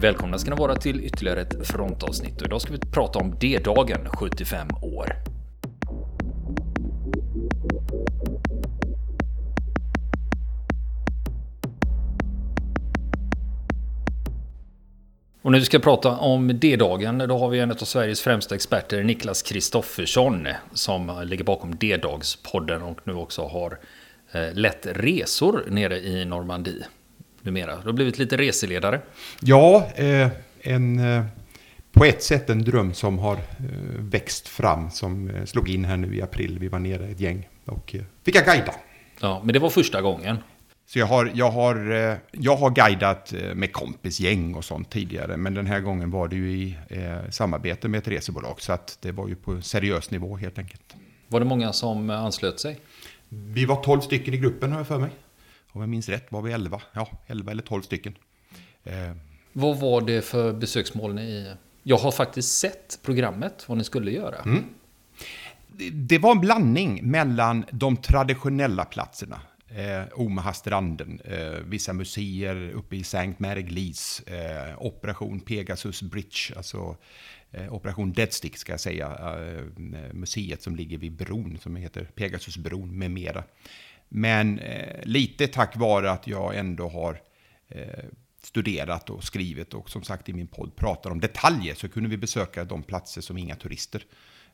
Välkomna ska ni vara till ytterligare ett frontavsnitt. Och idag ska vi prata om D-dagen 75 år. Och när vi ska prata om D-dagen, då har vi en av Sveriges främsta experter, Niklas Kristoffersson, som ligger bakom D-dagspodden och nu också har eh, lett resor nere i Normandie numera. Du har blivit lite reseledare. Ja, eh, en, eh, på ett sätt en dröm som har eh, växt fram, som eh, slog in här nu i april. Vi var nere ett gäng och eh, fick jag guida. Ja, men det var första gången. Så jag har, jag, har, eh, jag har guidat med kompisgäng och sånt tidigare, men den här gången var det ju i samarbete med ett resebolag, så att det var ju på seriös nivå helt enkelt. Var det många som anslöt sig? Vi var 12 stycken i gruppen har jag för mig. Om jag minns rätt var vi 11, ja 11 eller 12 stycken. Eh. Vad var det för besöksmål ni... Jag har faktiskt sett programmet, vad ni skulle göra. Mm. Det var en blandning mellan de traditionella platserna, eh, Omaha-stranden, eh, vissa museer uppe i St. Mary Glees, eh, Operation Pegasus Bridge, alltså eh, Operation Deadstick ska jag säga, eh, museet som ligger vid bron som heter Pegasusbron med mera. Men eh, lite tack vare att jag ändå har eh, studerat och skrivit och som sagt i min podd pratar om detaljer så kunde vi besöka de platser som inga turister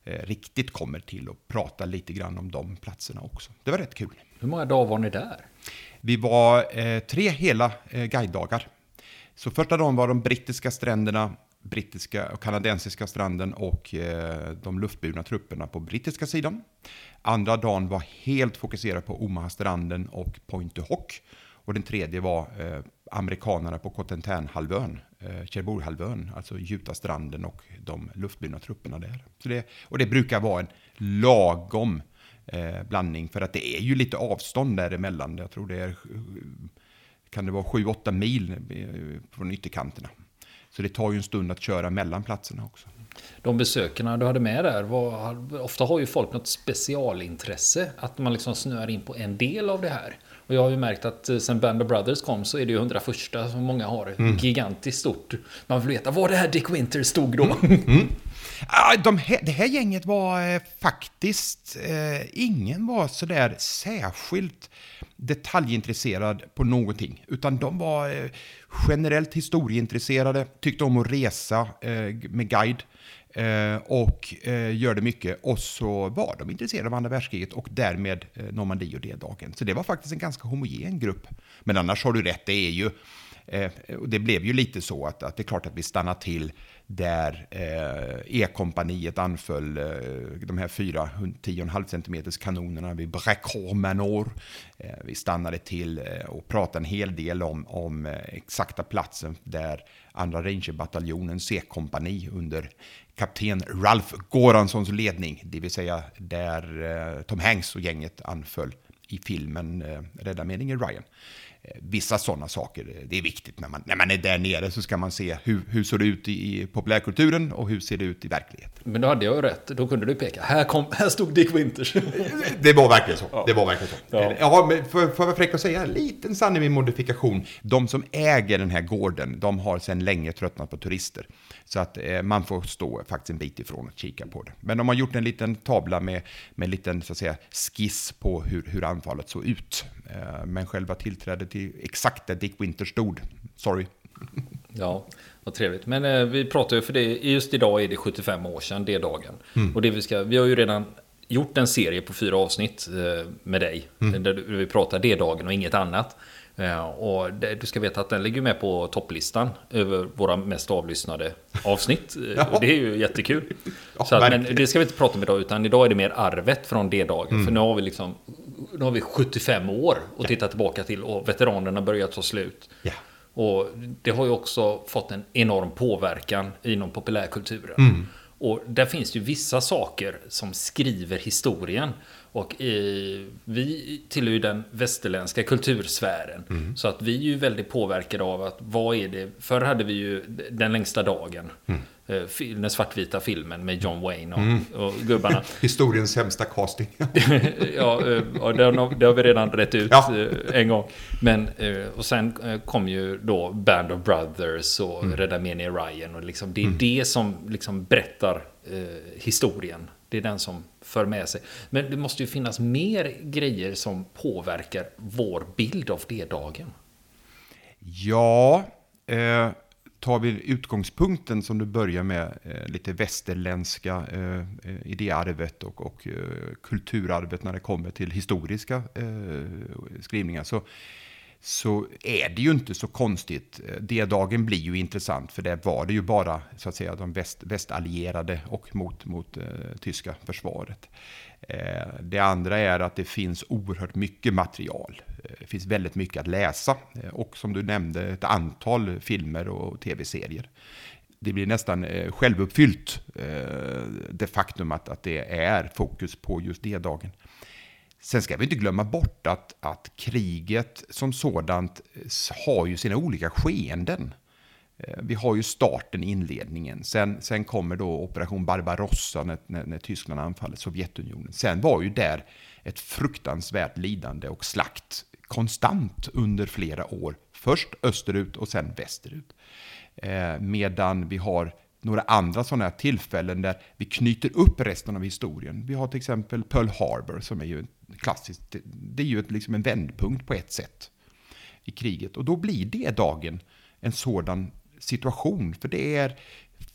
eh, riktigt kommer till och prata lite grann om de platserna också. Det var rätt kul. Hur många dagar var ni där? Vi var eh, tre hela eh, guidedagar. Så första dagen var de brittiska stränderna, brittiska och kanadensiska stranden och eh, de luftburna trupperna på brittiska sidan. Andra dagen var helt fokuserad på Omaha-stranden och Point du Hoc. Och den tredje var eh, amerikanerna på Cotentin-halvön, eh, Cherbourg-halvön, alltså Jutastranden och de luftburna trupperna där. Så det, och det brukar vara en lagom eh, blandning, för att det är ju lite avstånd däremellan. Jag tror det är, kan det vara 7-8 mil eh, från ytterkanterna. Så det tar ju en stund att köra mellan platserna också. De besökarna du hade med där, var, ofta har ju folk något specialintresse. Att man liksom snöar in på en del av det här. Och jag har ju märkt att eh, sen Band of Brothers kom så är det ju 101 som många har. Mm. Gigantiskt stort. Man vill veta var det här Dick Winter stod då. Mm. Mm. De här, det här gänget var eh, faktiskt, eh, ingen var sådär särskilt detaljintresserad på någonting. Utan de var eh, generellt historieintresserade, tyckte om att resa eh, med guide. Eh, och eh, gör det mycket. Och så var de intresserade av andra världskriget och därmed eh, Normandie och D-dagen. Så det var faktiskt en ganska homogen grupp. Men annars har du rätt, det är ju... Eh, och det blev ju lite så att, att det är klart att vi stannar till där eh, E-kompaniet anföll eh, de här 4 10,5 cm kanonerna vid Bräckor Manor. Eh, vi stannade till eh, och pratade en hel del om, om eh, exakta platsen där andra rangerbataljonen C-kompani under kapten Ralph Goranssons ledning, det vill säga där eh, Tom Hanks och gänget anföll i filmen eh, Rädda meningen Ryan. Vissa sådana saker, det är viktigt. När man, när man är där nere så ska man se hur, hur ser det ut i, i populärkulturen och hur ser det ut i verkligheten. Men då hade jag rätt, då kunde du peka. Här, kom, här stod Dick Winters. det var verkligen så. Ja. Det var verkligen så. Ja. Ja, men för, för att vara fräck att säga, en liten sanning med modifikation. De som äger den här gården, de har sedan länge tröttnat på turister. Så att eh, man får stå faktiskt en bit ifrån och kika på det. Men de har gjort en liten tavla med, med en liten så att säga, skiss på hur, hur anfallet såg ut. Eh, men själva tillträdet till exakt där Dick Winter stod, sorry. Ja, vad trevligt. Men eh, vi pratar ju för det, just idag är det 75 år sedan det dagen. Mm. Och det vi ska, vi har ju redan gjort en serie på fyra avsnitt eh, med dig. Mm. Där vi pratar det dagen och inget annat. Eh, och det, du ska veta att den ligger med på topplistan över våra mest avlyssnade avsnitt. ja. Och det är ju jättekul. Ja, så att, men det ska vi inte prata om idag, utan idag är det mer arvet från det dagen. Mm. För nu har vi liksom nu har vi 75 år att ja. titta tillbaka till och veteranerna börjar ta slut. Ja. Och det har ju också fått en enorm påverkan inom populärkulturen. Mm. Och där finns ju vissa saker som skriver historien. Och i, vi tillhör ju den västerländska kultursfären. Mm. Så att vi är ju väldigt påverkade av att vad är det... Förr hade vi ju den längsta dagen. Mm. eh, den svartvita filmen med John Wayne och, mm. och gubbarna. Historiens sämsta casting. ja, ja det, har, det har vi redan rätt ut ja. en gång. Men, och sen kom ju då Band of Brothers och mm. Meni Ryan. Och liksom, det är mm. det som liksom berättar eh, historien. Det är den som för med sig. Men det måste ju finnas mer grejer som påverkar vår bild av D-dagen. Ja, eh, tar vi utgångspunkten som du börjar med, eh, lite västerländska eh, eh, idéarvet och, och eh, kulturarvet när det kommer till historiska eh, skrivningar, så så är det ju inte så konstigt. D-dagen blir ju intressant för det var det ju bara så att säga de väst, västallierade och mot, mot eh, tyska försvaret. Eh, det andra är att det finns oerhört mycket material. Eh, det finns väldigt mycket att läsa eh, och som du nämnde ett antal filmer och tv-serier. Det blir nästan eh, självuppfyllt eh, det faktum att, att det är fokus på just D-dagen. Sen ska vi inte glömma bort att, att kriget som sådant eh, har ju sina olika skeenden. Eh, vi har ju starten, inledningen. Sen, sen kommer då operation Barbarossa när, när, när Tyskland anfaller Sovjetunionen. Sen var ju där ett fruktansvärt lidande och slakt konstant under flera år. Först österut och sen västerut. Eh, medan vi har några andra sådana här tillfällen där vi knyter upp resten av historien. Vi har till exempel Pearl Harbor som är ju klassiskt, det är ju ett, liksom en vändpunkt på ett sätt i kriget. Och då blir det dagen en sådan situation, för det är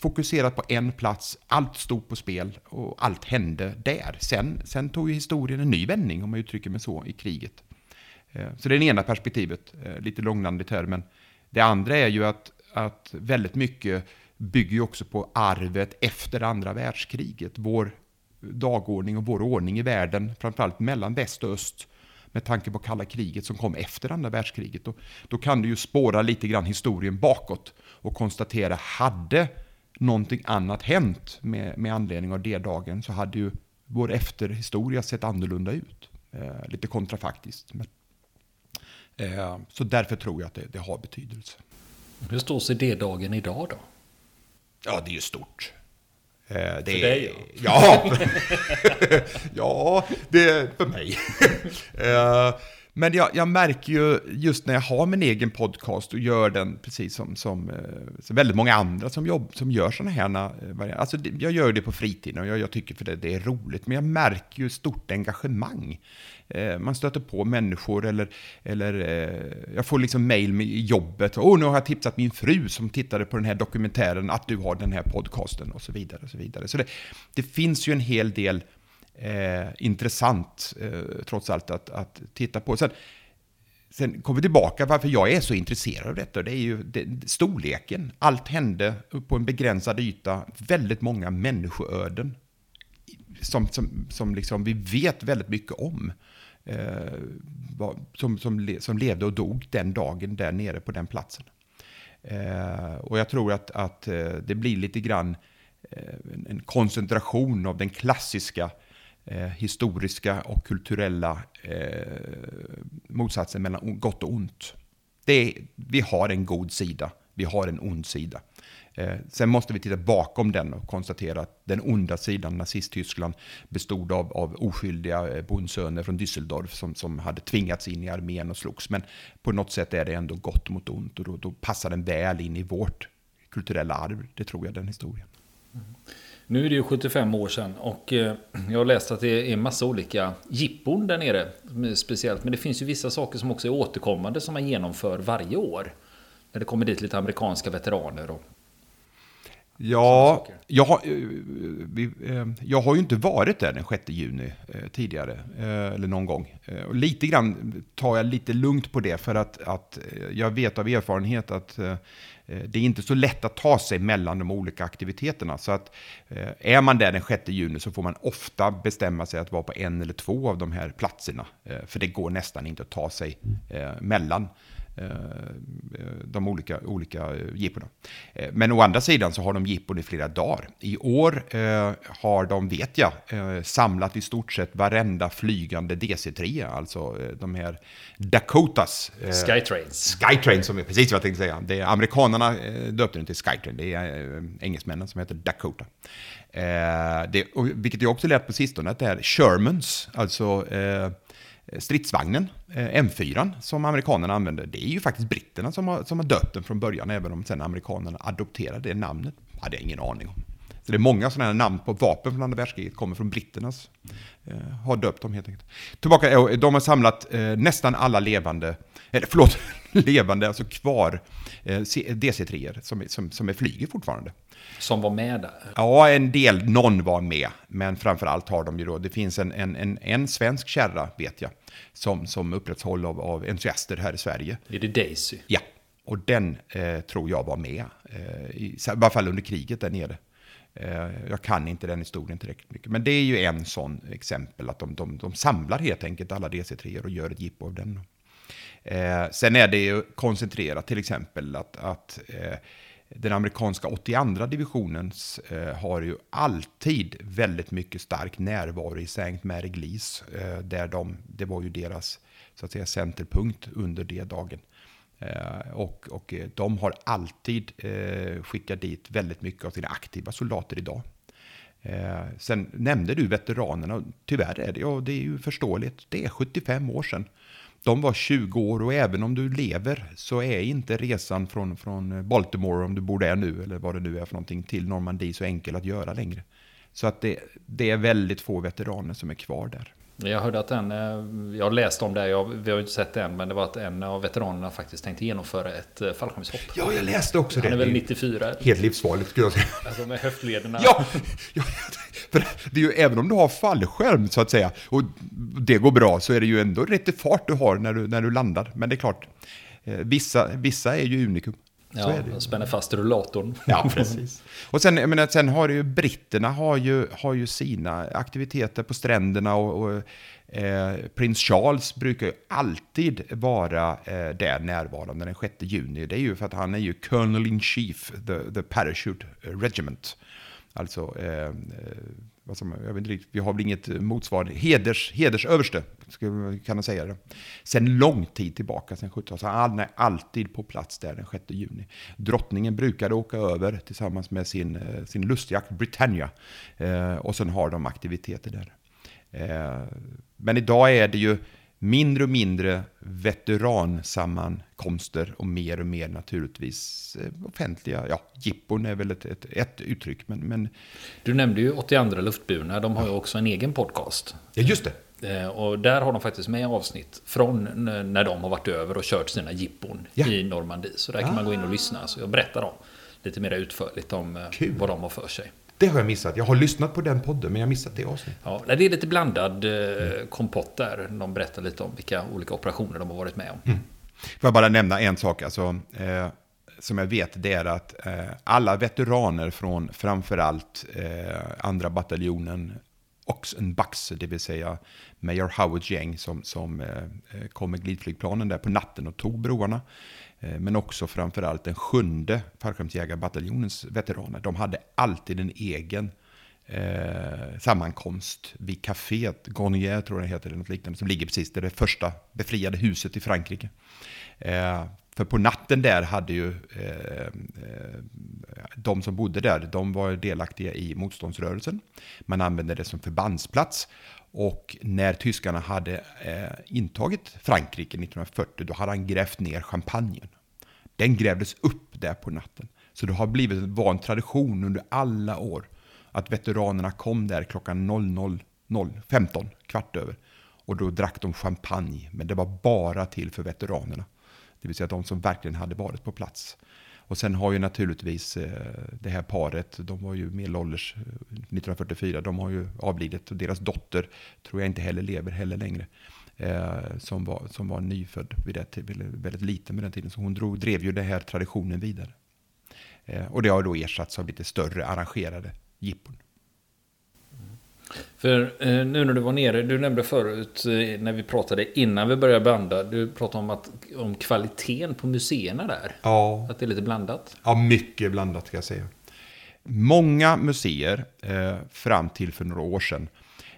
fokuserat på en plats, allt stod på spel och allt hände där. Sen, sen tog ju historien en ny vändning, om man uttrycker mig så, i kriget. Eh, så det är det ena perspektivet, eh, lite långrandigt här, men det andra är ju att, att väldigt mycket bygger ju också på arvet efter andra världskriget. Vår dagordning och vår ordning i världen, framförallt mellan väst och öst, med tanke på kalla kriget som kom efter andra världskriget. Då, då kan du ju spåra lite grann historien bakåt och konstatera, hade någonting annat hänt med, med anledning av det dagen så hade ju vår efterhistoria sett annorlunda ut. Eh, lite kontrafaktiskt. Men, eh, så därför tror jag att det, det har betydelse. Hur står sig D-dagen idag då? Ja, det är ju stort. Eh, det för dig? Ja, ja det är för mig. Eh, men jag, jag, märker ju just när jag har min egen podcast och gör den precis som, som, eh, som väldigt många andra som, jobb, som gör sådana här eh, Alltså jag gör det på fritiden och jag, jag tycker för det, det är roligt. Men jag märker ju stort engagemang. Eh, man stöter på människor eller, eller eh, jag får liksom mail med jobbet. Åh, oh, nu har jag tipsat min fru som tittade på den här dokumentären att du har den här podcasten och så vidare. Och så vidare. Så det, det finns ju en hel del eh, intressant eh, trots allt att, att titta på. Sen, sen kommer vi tillbaka varför jag är så intresserad av detta. Det är ju det, storleken. Allt hände på en begränsad yta. Väldigt många människoöden som, som, som liksom vi vet väldigt mycket om. Eh, som, som, som levde och dog den dagen där nere på den platsen. Eh, och jag tror att, att eh, det blir lite grann eh, en koncentration av den klassiska eh, historiska och kulturella eh, motsatsen mellan gott och ont. Det vi har en god sida, vi har en ond sida. Eh, sen måste vi titta bakom den och konstatera att den onda sidan, Nazisttyskland, bestod av, av oskyldiga eh, bondsöner från Düsseldorf som, som hade tvingats in i armén och slogs. Men på något sätt är det ändå gott mot ont och då, då passar den väl in i vårt kulturella arv. Det tror jag, den historien. Mm. Nu är det ju 75 år sedan och eh, jag har läst att det är massa olika jippon där nere. Speciellt, men det finns ju vissa saker som också är återkommande som man genomför varje år. När det kommer dit lite amerikanska veteraner och Ja, jag har, eh, eh, jag har ju inte varit där den 6 juni tidigare, eller någon gång. Och lite grann tar jag lite lugnt på det, för att, att jag vet av erfarenhet att Eh, det är inte så lätt att ta sig mellan de olika aktiviteterna. Så att eh, är man där den 6 juni så får man ofta bestämma sig att vara på en eller två av de här platserna. Eh, för det går nästan inte att ta sig mellan. De olika, olika jippona. Men å andra sidan så har de jippon i flera dagar. I år har de, vet jag, samlat i stort sett varenda flygande DC-3, alltså de här Dakotas. Skytrains. Skytrain, som är precis vad jag tänkte säga. Det är, amerikanerna döpte den till Skytrain, det är engelsmännen som heter Dakota. det, vilket jag också lärt på sistone, att det är Shermans, alltså stridsvagnen, eh, M4, som amerikanerna använder, det är ju faktiskt britterna som har, som har döpt den från början, även om sen amerikanerna adopterade det namnet. hade jag ingen aning om. Så det är många sådana här namn på vapen från andra världskriget kommer från britternas. Eh, har döpt dem helt enkelt. Tillbaka, eh, de har samlat eh, nästan alla levande, eller förlåt, levande, alltså kvar eh, DC-3 som, som, som är flyger fortfarande. Som var med där? Ja, en del, någon var med. Men framförallt har de ju då, det finns en, en, en, en svensk kärra, vet jag, som, som upprätthålls av, av entusiaster här i Sverige. Är det Daisy? Ja, och den eh, tror jag var med, eh, i, i varje fall under kriget där nere. Eh, jag kan inte den historien tillräckligt mycket. Men det är ju en sån exempel att de, de, de samlar helt enkelt alla DC3 och gör ett jippo av den. Eh, sen är det ju koncentrerat till exempel att, att eh, den amerikanska 82 divisionens eh, har ju alltid väldigt mycket stark närvaro i St. Mary Glees. Eh, där de, det var ju deras så att säga, centerpunkt under det dagen. Eh, och, och eh, de har alltid eh, skickat dit väldigt mycket av sina aktiva soldater idag. Eh, sen nämnde du veteranerna, tyvärr är det, och det är ju förståeligt, det är 75 år sedan de var 20 år och även om du lever så är inte resan från, från Baltimore, om du bor där nu, eller vad det nu är för någonting, till Normandie så enkel att göra längre. Så att det, det är väldigt få veteraner som är kvar där. Jag hörde att en, eh, jag har läst om det, jag, vi har inte sett det än, men det var att en av veteranerna faktiskt tänkte genomföra ett eh, fallskärmshopp. Ja, jag läste också det. Han är väl 94? Helt livsfarligt skulle jag säga. Alltså med höftlederna. Ja, ja, för det är ju, även om du har fallskärm så att säga, och det går bra, så är det ju ändå rätt fart du har när du, när du landar. Men det är klart, eh, vissa, vissa är ju unikum. Ja, de spänner fast rullatorn. Ja, precis. Och sen, jag menar, sen har ju britterna har ju, har ju sina aktiviteter på stränderna och, och eh, prins Charles brukar ju alltid vara eh, där närvarande den 6 juni. Det är ju för att han är ju Colonel in Chief, the, the Parachute Regiment. Alltså, eh, vad som, jag vet inte riktigt, vi har väl inget eh, motsvarande, heders, hedersöverste, kan man säga det. Sen lång tid tillbaka, sen 70-talet, så han är alltid på plats där den 6 juni. Drottningen brukade åka över tillsammans med sin, eh, sin lustjakt Britannia. Eh, och sen har de aktiviteter där. Eh, men idag är det ju mindre och mindre veteransammankomster och mer och mer naturligtvis eh, offentliga. Ja, jippon är väl ett, ett, ett uttryck. Men, men... Du nämnde ju 82 luftburna, de har ju också en egen podcast. Ja, just det. Eh, och där har de faktiskt med avsnitt från när de har varit över och kört sina jippon ja. i Normandie. Så där kan ah. man gå in och lyssna. Så jag berättar om lite mer utförligt om eh, Kul. vad de har för sig. Det har jag missat. Jag har lyssnat på den podden, men jag har missat det avsnittet. Ja, det är lite blandad mm. kompott där. De berättar lite om vilka olika operationer de har varit med om. Mm. Får jag bara nämna en sak, alltså, eh, som jag vet, det är att eh, alla veteraner från framförallt eh, andra bataljonen Oxenbucks, det vill säga Major Howards gäng som, som eh, kom med glidflygplanen där på natten och tog broarna. Eh, men också framförallt den sjunde fallskärmsjägarbataljonens veteraner. De hade alltid en egen eh, sammankomst vid kaféet, Garnier tror jag det heter, eller något liknande, som ligger precis där det första befriade huset i Frankrike. Eh, för på natten där hade ju eh, eh de som bodde där, de var delaktiga i motståndsrörelsen. Man använde det som förbandsplats. Och när tyskarna hade eh, intagit Frankrike 1940, då hade han grävt ner champagnen. Den grävdes upp där på natten. Så det har blivit en van tradition under alla år att veteranerna kom där klockan 00.15, kvart över. Och då drack de champagne, men det var bara till för veteranerna. Det vill säga de som verkligen hade varit på plats. Och sen har ju naturligtvis eh, det här paret, de var ju medelålders eh, 1944, de har ju avlidit och deras dotter tror jag inte heller lever heller längre. Eh, som, var, som var nyfödd vid det, väldigt liten med den tiden. Så hon drog, drev ju den här traditionen vidare. Eh, och det har då ersatts av lite större arrangerade jippon. För eh, nu när du var nere, du nämnde förut eh, när vi pratade innan vi började banda, du pratade om, att, om kvaliteten på museerna där. Ja. Att det är lite blandat. Ja, mycket blandat ska jag säga. Många museer, eh, fram till för några år sedan,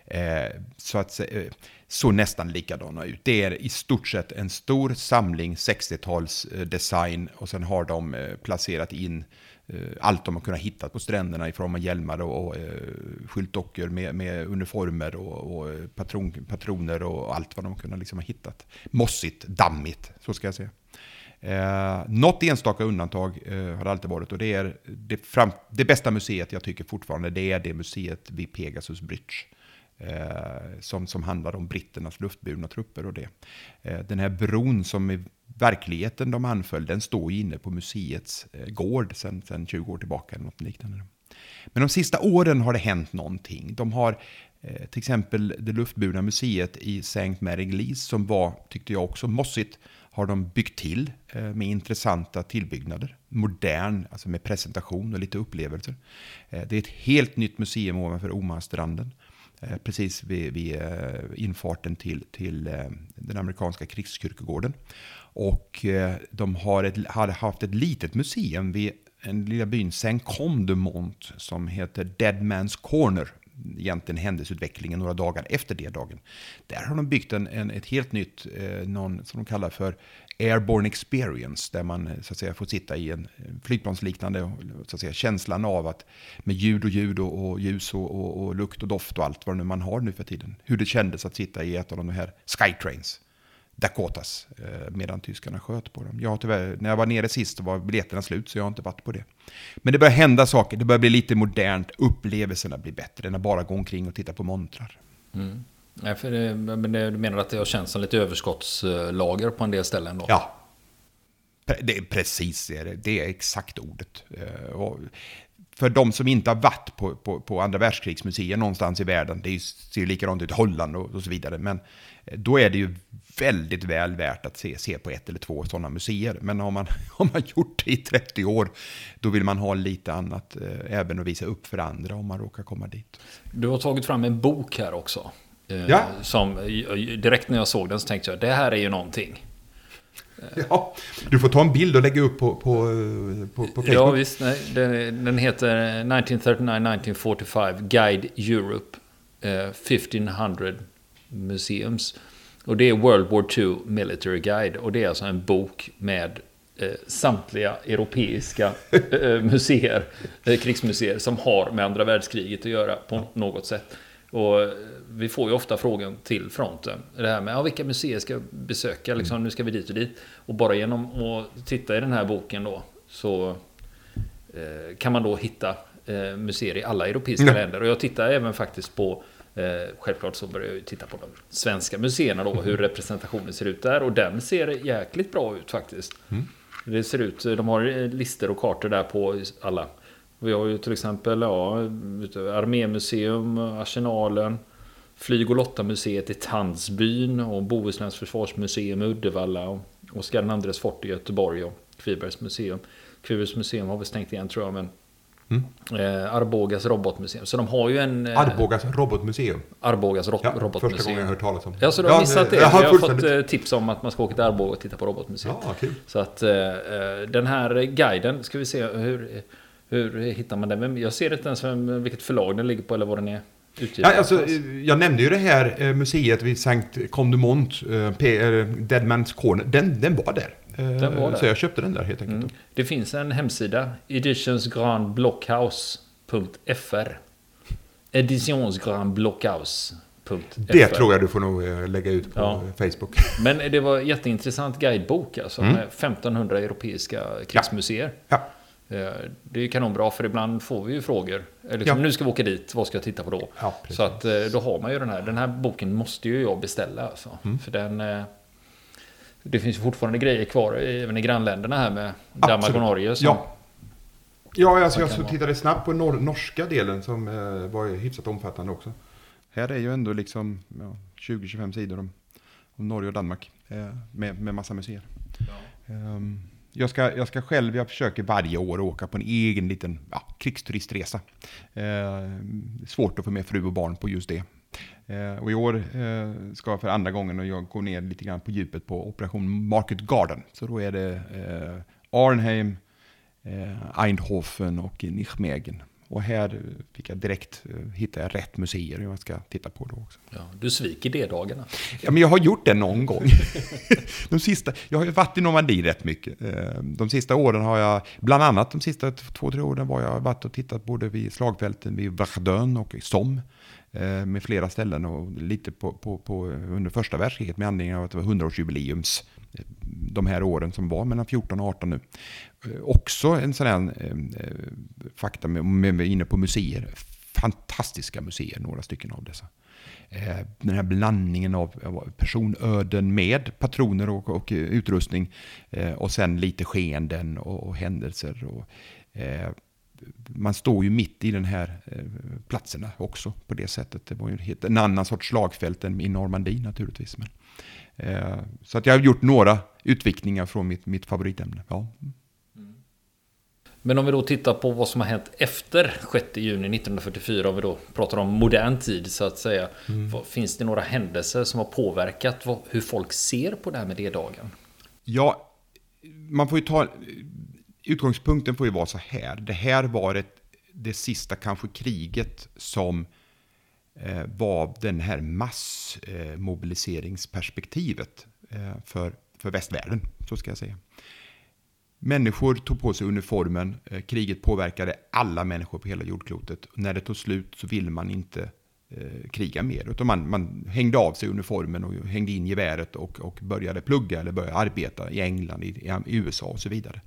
eh, så att säga, eh, såg nästan likadana ut. Det är i stort sett en stor samling 60-talsdesign eh, och sen har de eh, placerat in eh, allt de har kunnat hitta på stränderna i form av hjälmar och, och skyltdockor med, med uniformer och, och patron, patroner och allt vad de kunnat liksom ha hittat. Mossigt, dammigt, så ska jag säga. Eh, något enstaka undantag eh, har det alltid varit och det är det, fram, det bästa museet jag tycker fortfarande det är det museet vid Pegasus Bridge. Eh, som, som handlar om britternas luftburna trupper och det. Eh, den här bron som i verkligheten de anföll, den står ju inne på museets eh, gård sedan, 20 år tillbaka eller något liknande. Men de sista åren har det hänt någonting. De har eh, till exempel det luftburna museet i St. Mary Glees som var, tyckte jag också, mossigt har de byggt till eh, med intressanta tillbyggnader. Modern, alltså med presentation och lite upplevelser. Eh, det är ett helt nytt museum ovanför Omastranden. Eh, precis vid, vid eh, infarten till, till eh, den amerikanska krigskyrkogården. Och de har, ett, har haft ett litet museum vid en lilla byn Saint Condemont som heter Dead Man's Corner egentligen händelseutvecklingen några dagar efter det dagen. Där har de byggt en, en ett helt nytt, eh, någon som de kallar för Airborne Experience, där man eh, så att säga, får sitta i en eh, flygplansliknande eh, så att säga, känslan av att med ljud och ljud och, och ljus och, och, och, lukt och doft och allt vad nu man har nu för tiden. Hur det kändes att sitta i ett av de här Skytrains. Dakotas medan tyskarna sköt på dem. Jag tyvärr, när jag var nere sist var biljetterna slut så jag har inte varit på det. Men det börjar hända saker, det börjar bli lite modernt, upplevelserna blir bättre än att bara gå omkring och titta på montrar. Mm. Ja, för det, men du menar att det har känts som lite överskottslager på en del ställen då? Ja. Det är precis det, det är exakt ordet. Eh, och för de som inte har varit på, på, på andra världskrigsmuseer någonstans i världen, det ser ju likadant ut i Holland och, och, så vidare, men eh, då är det ju väldigt väl värt att se, se på ett eller två sådana museer. Men har man, har man gjort det i 30 år, då vill man ha lite annat eh, även att visa upp för andra om man råkar komma dit. Du har tagit fram en bok här också. Eh, ja. Som, direkt när jag såg den så tänkte jag, det här är ju någonting. Ja, du får ta en bild och lägga upp på, på, på, på Facebook. Ja, visst. Nej, den, den heter 1939-1945 Guide Europe eh, 1500 Museums. Och det är World War II Military Guide. Och det är alltså en bok med eh, samtliga europeiska eh, museer, eh, krigsmuseer som har med andra världskriget att göra på något sätt. Och vi får ju ofta frågan till fronten. Det här med ja, vilka museer ska jag besöka? Liksom, nu ska vi dit och dit. Och bara genom att titta i den här boken då så eh, kan man då hitta eh, museer i alla europeiska mm. länder. Och jag tittar även faktiskt på eh, Självklart så börjar jag titta på de svenska museerna då, hur representationen ser ut där. Och den ser jäkligt bra ut faktiskt. Mm. Det ser ut, de har listor och kartor där på alla vi har ju till exempel ja, Armémuseum, Arsenalen, Flyg och Lottamuseet i Tandsbyn och Bohusläns försvarsmuseum i Uddevalla och Oskar IIs fort i Göteborg och Kvibergs museum. Kvibergs museum har vi stängt igen tror jag, men Mm. Eh, Arbogas robotmuseum. Så de har ju en... Eh, Arbogas robotmuseum? Arbogas ro ja, robotmuseum. Första gången jag hört talas om. Ja, så du har ja, missat det. Jag har, jag har fått eh, tips om att man ska åka till Arboga och titta på robotmuseet. Ja, kul. Så att den här guiden, ska vi se hur... Hur hittar man den? Jag ser inte ens vem, vilket förlag den ligger på eller vad den är. Ja, alltså, jag nämnde ju det här eh, museet vid Sankt Condemont, eh, eh, Dead Man's Corner. Den, den var där. Den var där. Så jag köpte den där helt enkelt. Mm. Det finns en hemsida, editionsgrandblockhouse.fr Editionsgrandblockhouse. Det tror jag du får nog lägga ut på ja. Facebook. Men det var jätteintressant guidebok alltså, mm. med 1500 europeiska krigsmuseer. Ja. ja. Eh, det är kanonbra för ibland får vi ju frågor. Liksom, ja. Nu ska vi åka dit, vad ska jag titta på då? Ja, så att eh, då har man ju den här. Den här boken måste ju jag beställa. Alltså. Mm. För den... Eh, det finns ju fortfarande grejer kvar även i grannländerna här med Danmark och Norge. Som ja. Ja, alltså jag så tittade snabbt på nor norska delen som var hyfsat omfattande också. Här är ju ändå liksom ja, 20-25 sidor om, om Norge och Danmark med, med massa museer. Ja. Um, jag ska, jag ska själv, jag försöker varje år åka på en egen liten ja, krigsturistresa. Eh, svårt att få med fru och barn på just det. Eh, och i år eh, ska jag för andra gången och jag går ner lite grann på djupet på Operation Market Garden. Så då är det eh, Arnheim, eh, Eindhoven och Nijmegen. Och här fick jag direkt eh, hitta rätt museer jag ska titta på då också. Ja, du sviker D-dagarna. Ja, men jag har gjort det någon gång. de sista, jag har ju varit i Normandie rätt mycket. Eh, de sista åren har jag, bland annat de sista två, tre åren var jag varit och tittat både vid slagfälten vid Verdun och i Somme. Eh, med flera ställen och lite på, på, på, under första världskriget med anledning av att det var 100-årsjubileums eh, de här åren som var mellan 14 och 18 nu. Eh, också en sån här eh, eh, fakta med, är inne på museer. Fantastiska museer, några stycken av dessa. Den här blandningen av personöden med patroner och, och utrustning och sen lite skeenden och, och händelser. Och, man står ju mitt i den här platserna också på det sättet. Det var ju en annan sorts slagfält än i Normandie naturligtvis. Men, så att jag har gjort några utvikningar från mitt, mitt favoritämne. Ja. Men om vi då tittar på vad som har hänt efter 6 juni 1944, om vi då pratar om modern tid så att säga. Mm. Finns det några händelser som har påverkat hur folk ser på det här med D-dagen? Ja, man får ju ta utgångspunkten får ju vara så här. Det här var ett, det sista kanske kriget som eh, Eh, var den här massmobiliseringsperspektivet eh, för, för västvärlden, så ska jag säga. Människor tog på sig uniformen, eh, kriget påverkade alla människor på hela jordklotet. När det tog slut så ville man inte eh, kriga mer. Utan man, man hängde av sig uniformen och hängde in geväret och, och började plugga eller började arbeta i England, i, i USA och så vidare.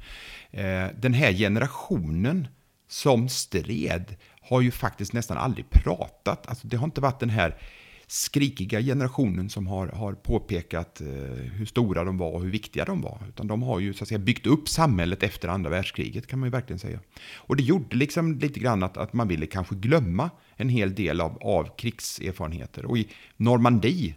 Eh, den här generationen som stred har ju faktiskt nästan aldrig pratat. Alltså det har inte varit den här skrikiga generationen som har, har påpekat eh, hur stora de var och hur viktiga de var. Utan de har ju så att säga, byggt upp samhället efter andra världskriget kan man ju verkligen säga. Och det gjorde liksom lite grann att, att man ville kanske glömma en hel del av, av krigserfarenheter. Och i Normandie,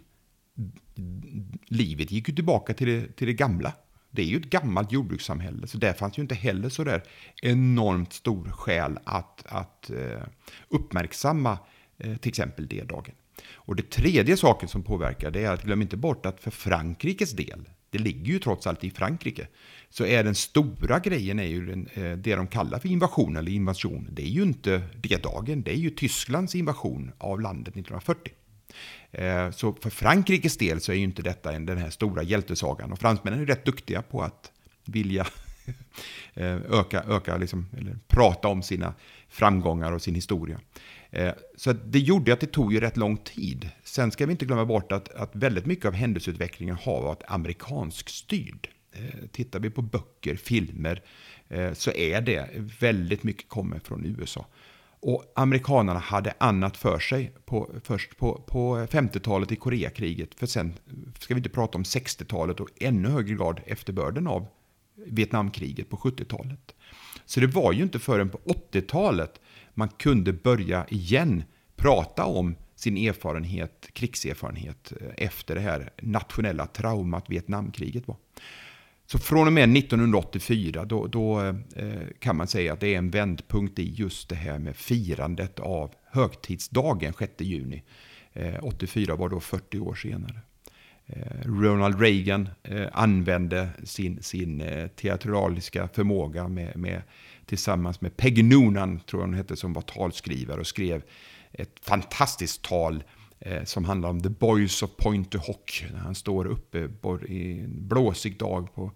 livet gick ju tillbaka till det, till det gamla. Det är ju ett gammalt jordbrukssamhälle, så där fanns ju inte heller så där enormt stor skäl att, att eh, uppmärksamma eh, till exempel det-dagen. Och det tredje saken som påverkar det är att glöm inte bort att för Frankrikes del, det ligger ju trots allt i Frankrike, så är den stora grejen är ju den, eh, det de kallar för invasion eller invasion. Det är ju inte det-dagen, det är ju Tysklands invasion av landet 1940. Eh, så för Frankrikes del så är ju inte detta den här stora hjältesagan. Och fransmännen är rätt duktiga på att vilja eh, öka, öka liksom, eller prata om sina framgångar och sin historia. Eh, så det gjorde att det tog ju rätt lång tid. Sen ska vi inte glömma bort att, att väldigt mycket av händelseutvecklingen har varit amerikansk styrd. Tittar vi på böcker, filmer, så är det väldigt mycket kommer från USA. Och amerikanerna hade annat för sig på, först på, på 50-talet i Koreakriget. För sen ska vi inte prata om 60-talet och ännu högre grad efterbörden av Vietnamkriget på 70-talet. Så det var ju inte förrän på 80-talet man kunde börja igen prata om sin erfarenhet, krigserfarenhet eh, efter det här nationella traumat Vietnamkriget var. Så från och med 1984 då, då eh, kan man säga att det är en vändpunkt i just det här med firandet av högtidsdagen 6 juni. Eh, 84 var då 40 år senare. Eh, Ronald Reagan eh, använde sin, sin eh, teatraliska förmåga med, med tillsammans med Peggy Noonan, tror jag hon hette, som var talskrivare och skrev ett fantastiskt tal eh, Eh, som handlar om The Boys of Point to Hawk. Han står uppe i en blåsig dag. på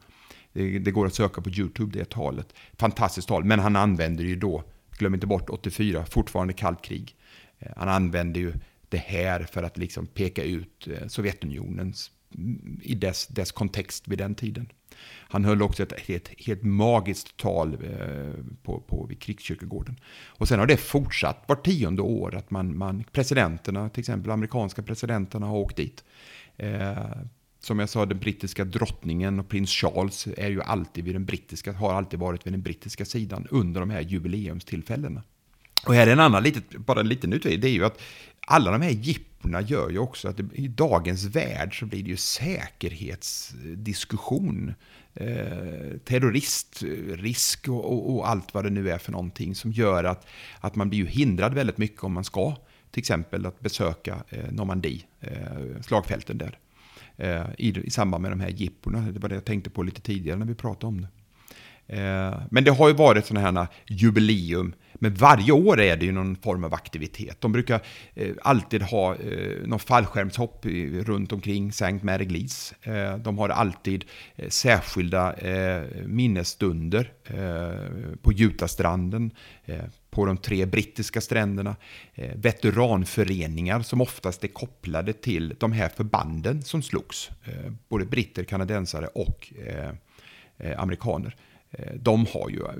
det, det, går att söka på YouTube, det talet. Fantastiskt tal, men han använder ju då, glöm inte bort 84, fortfarande kallt krig. Eh, han använder ju det här för att liksom peka ut eh, Sovjetunionens mm, i dess, dess kontext vid den tiden. Han höll också ett, helt, helt magiskt tal eh, på, på, vid Krigskyrkogården. Och sen har det fortsatt var tionde år att man, man, presidenterna, till exempel amerikanska presidenterna har åkt dit. Eh, som jag sa, den brittiska drottningen och prins Charles är ju alltid vid den brittiska, har alltid varit vid den brittiska sidan under de här jubileumstillfällena. Och här är en annan, litet, bara en liten utväg, det är ju att alla de här jippona gör ju också att det, i dagens värld så blir det ju säkerhetsdiskussion. Eh, terroristrisk och, och, och, allt vad det nu är för någonting som gör att, att man blir ju hindrad väldigt mycket om man ska till exempel att besöka eh, Normandie, eh, slagfälten där. Eh, i, I samband med de här jipporna, det var det jag tänkte på lite tidigare när vi pratade om det. Eh, men det har ju varit sådana här jubileum. Men varje år är det ju någon form av aktivitet. De brukar eh, alltid ha eh, någon fallskärmshopp runt omkring St. Mary Glees. Eh, de har alltid särskilda minnesstunder på Jutastranden, på de tre brittiska stränderna. veteranföreningar som oftast är kopplade till de här förbanden som slogs. både britter, kanadensare och amerikaner. Eh, de har ju eh,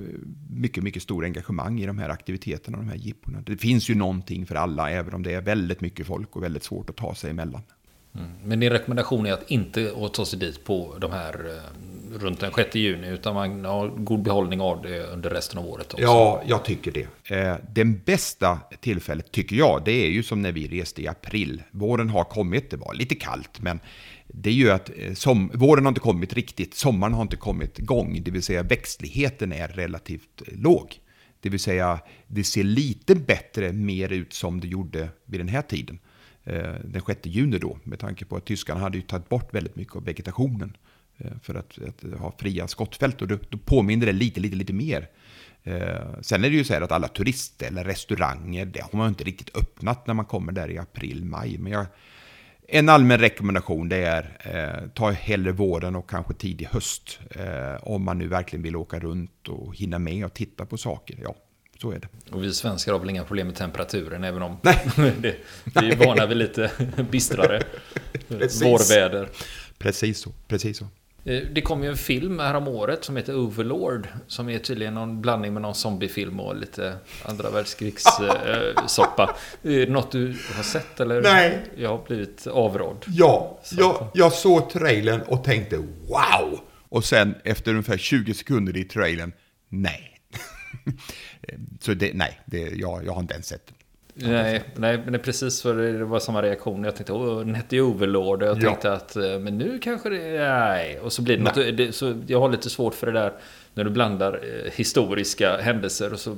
mycket, mycket stor engagemang i de här aktiviteterna, de här jipporna. Det finns ju någonting för alla, även om det är väldigt mycket folk och väldigt svårt att ta sig emellan. Mm. Men din rekommendation är att inte ta sig dit på de här eh, runt den 6 juni, utan man har god behållning av det under resten av året också. Ja, jag tycker det. Eh, den bästa tillfället, tycker jag, det är ju som när vi reste i april. Våren har kommit, det var lite kallt, men det är ju att eh, som, våren har inte kommit riktigt, sommaren har inte kommit igång, det vill säga växtligheten är relativt låg. Det vill säga, det ser lite bättre mer ut som det gjorde vid den här tiden. Eh, den 6 juni då, med tanke på att tyskarna hade ju tagit bort väldigt mycket av vegetationen eh, för att, att ha fria skottfält och då, då påminner det lite, lite, lite mer. Eh, sen är det ju så här att alla turister eller restauranger, det har man inte riktigt öppnat när man kommer där i april, maj. Men jag, en allmän rekommendation det är eh, ta hellre våren och kanske tidig höst. Eh, om man nu verkligen vill åka runt och hinna med och titta på saker. Ja, så är det. Och vi svenskar har väl inga problem med temperaturen även om Nej. det, vi är vana vid lite bistrare vårväder. Precis så, precis så. Eh, det kom ju en film här om året som heter Overlord. Som är tydligen någon blandning med någon zombiefilm och lite andra världskrigssoppa. är det något du har sett eller? Nej. Jag har blivit avrådd. Ja, jag, jag såg trailern och tänkte wow! Och sen efter ungefär 20 sekunder i trailern, nej. Så det, nej, det, jag, jag har inte ens sett. Nej, nej, men det är precis för det var samma reaktion. Jag tänkte, åh, den hette ju Overlord. Och jag tänkte ja. att, eh, men nu kanske det, nej. Och så blir det nej. något, det, så jag har lite svårt för det där när du blandar eh, historiska händelser och så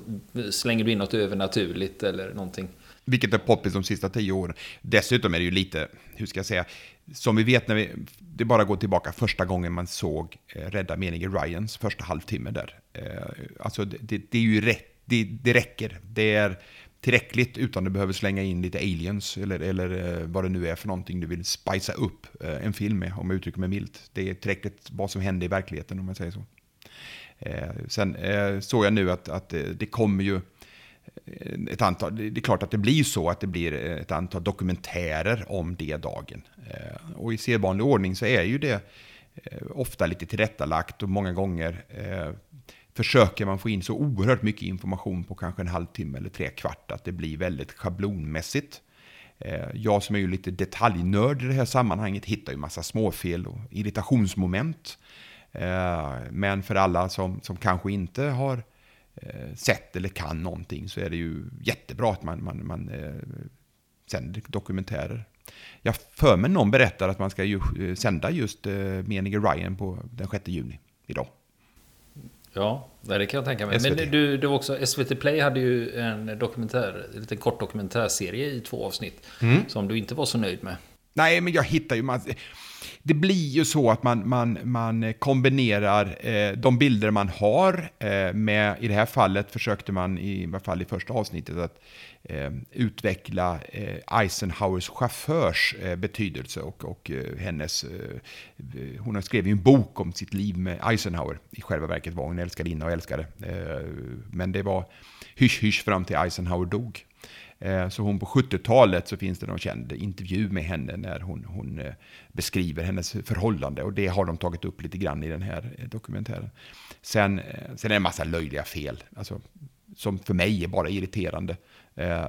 slänger du in något övernaturligt eller någonting. Vilket är poppis de sista tio åren. Dessutom är det ju lite, hur ska jag säga, som vi vet när vi, det bara går tillbaka första gången man såg eh, Rädda menige Ryans första halvtimme där. Eh, alltså det, det, det är ju rätt, det, det räcker. Det är tillräckligt utan du behöver slänga in lite aliens eller, eller eh, vad det nu är för någonting du vill spicea upp eh, en film med, om jag uttrycker mig milt. Det är tillräckligt vad som händer i verkligheten om man säger så. Eh, sen eh, såg jag nu att, att det kommer ju Eh, ett antal, det är klart att det blir så att det blir eh, ett antal dokumentärer om det dagen. Eh, och i sedvanlig ordning så är ju det ofta lite tillrättalagt och många gånger försöker man få in så oerhört mycket information på kanske en halvtimme eller tre kvart att det blir väldigt schablonmässigt. Jag som är ju lite detaljnörd i det här sammanhanget hittar ju massa småfel och irritationsmoment. Men för alla som, som kanske inte har eh, sett eller kan någonting så är det ju jättebra att man, man, man sänder dokumentärer. Jag för mig någon berättar att man ska ju sända just Menige Ryan på den 6 juni idag. Ja, det kan jag tänka mig. SVT. Men du, du också, SVT Play hade ju en dokumentär, en liten kort dokumentärserie i två avsnitt. Mm. Som du inte var så nöjd med. Nej, men jag hittar ju... Man, det blir ju så att man, man, man kombinerar eh, de bilder man har eh, med, i det här fallet försökte man i, alla fall i första avsnittet att eh, utveckla eh, Eisenhowers chaufförs eh, betydelse och, och eh, hennes, eh, hon skrev ju en bok om sitt liv med Eisenhower. I själva verket var hon älskarinna och älskare. Eh, men det var hysch-hysch fram till Eisenhower dog. Eh, så hon på 70-talet så finns det någon känd intervju med henne när hon, hon eh, beskriver hennes förhållande. Och det har de tagit upp lite grann i den här eh, dokumentären. Sen, sen är det en massa löjliga fel, alltså, som för mig är bara irriterande.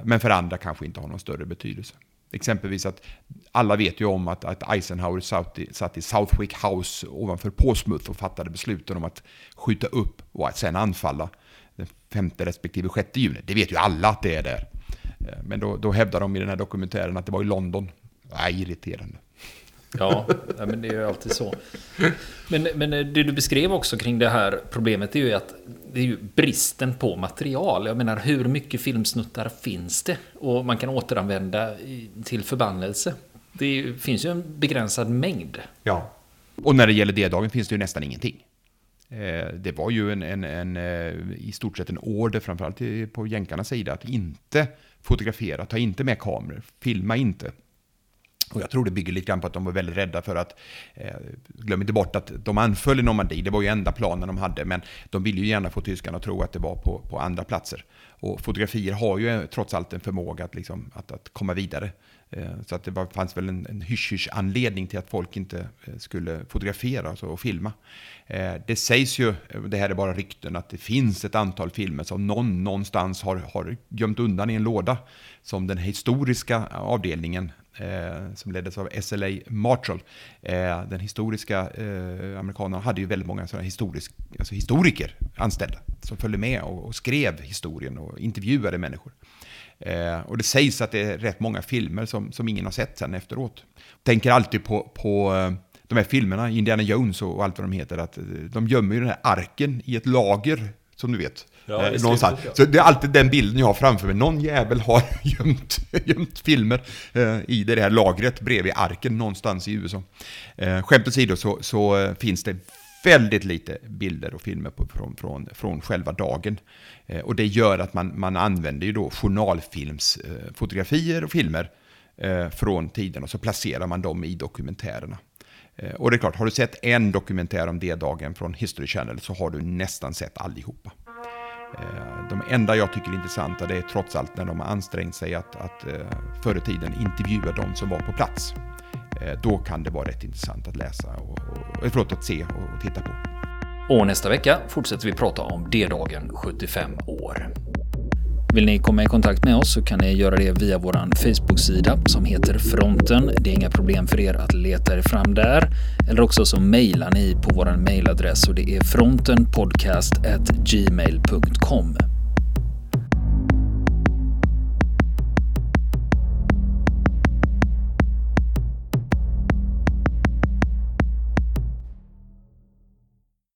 Men för andra kanske inte har någon större betydelse. Exempelvis att alla vet ju om att, att Eisenhower satt i, satt i Southwick House ovanför Portsmouth och fattade besluten om att skjuta upp och att sen anfalla den 5 respektive 6 juni. Det vet ju alla att det är där. Eh, men då, då hävdar de i den här dokumentären att det var i London. Nej, irriterande. Ja, men det är ju alltid så. Men, men det du beskrev också kring det här problemet är ju att det är ju bristen på material. Jag menar, hur mycket filmsnuttar finns det? Och man kan återanvända till förbannelse. Det finns ju en begränsad mängd. Ja. Och när det gäller D-dagen finns det ju nästan ingenting. Eh, det var ju en, en, en, eh, i stort sett en order, framförallt på jänkarnas sida, att inte fotografera, ta inte med kameror, filma inte. Och jag tror det bygger lite grann på att de var väldigt rädda för att, eh, glöm inte bort att de anföll i Normandie, det var ju enda planen de hade, men de ville ju gärna få tyskarna att tro att det var på, på andra platser. Och fotografier har ju eh, trots allt en förmåga att, liksom, att, att komma vidare. Eh, så att det var, fanns väl en, en hysch anledning till att folk inte eh, skulle fotografera alltså, och filma. Eh, det sägs ju, det här är bara rykten, att det finns ett antal filmer som någon någonstans har, har gömt undan i en låda. Som den historiska avdelningen eh, som leddes av SLA Marshall. Eh, den historiska eh, amerikanerna hade ju väldigt många sådana historisk, alltså historiker anställda som följde med och, och skrev historien och intervjuade människor. Eh, och det sägs att det är rätt många filmer som, som ingen har sett sen efteråt. Tänker alltid på, på eh, de här filmerna, Indiana Jones och allt vad de heter, att eh, de gömmer ju den här arken i ett lager, som du vet. Ja, eh, någonstans. Så det är alltid den bilden jag har framför mig. Någon jävel har gömt, gömt filmer eh, i det här lagret bredvid arken någonstans i USA. Eh, skämt åsido så, så eh, finns det väldigt lite bilder och filmer på, från, från, från själva dagen. Eh, och det gör att man, man använder ju då journalfilmsfotografier eh, och filmer eh, från tiden och så placerar man dem i dokumentärerna. Eh, och det är klart, har du sett en dokumentär om D-dagen från History Channel så har du nästan sett allihopa. Eh, de enda jag tycker är intressanta det är trots allt när de har ansträngt sig att, att eh, förr i tiden intervjua de som var på plats. Eh, då kan det vara rätt intressant att läsa och, och, eh, förlåt, att se och titta på. Och nästa vecka fortsätter vi prata om D-dagen 75 år. Vill ni komma i kontakt med oss så kan ni göra det via vår Facebook-sida som heter Fronten. Det är inga problem för er att leta er fram där. Eller också så mejlar ni på vår mejladress och det är frontenpodcastgmail.com.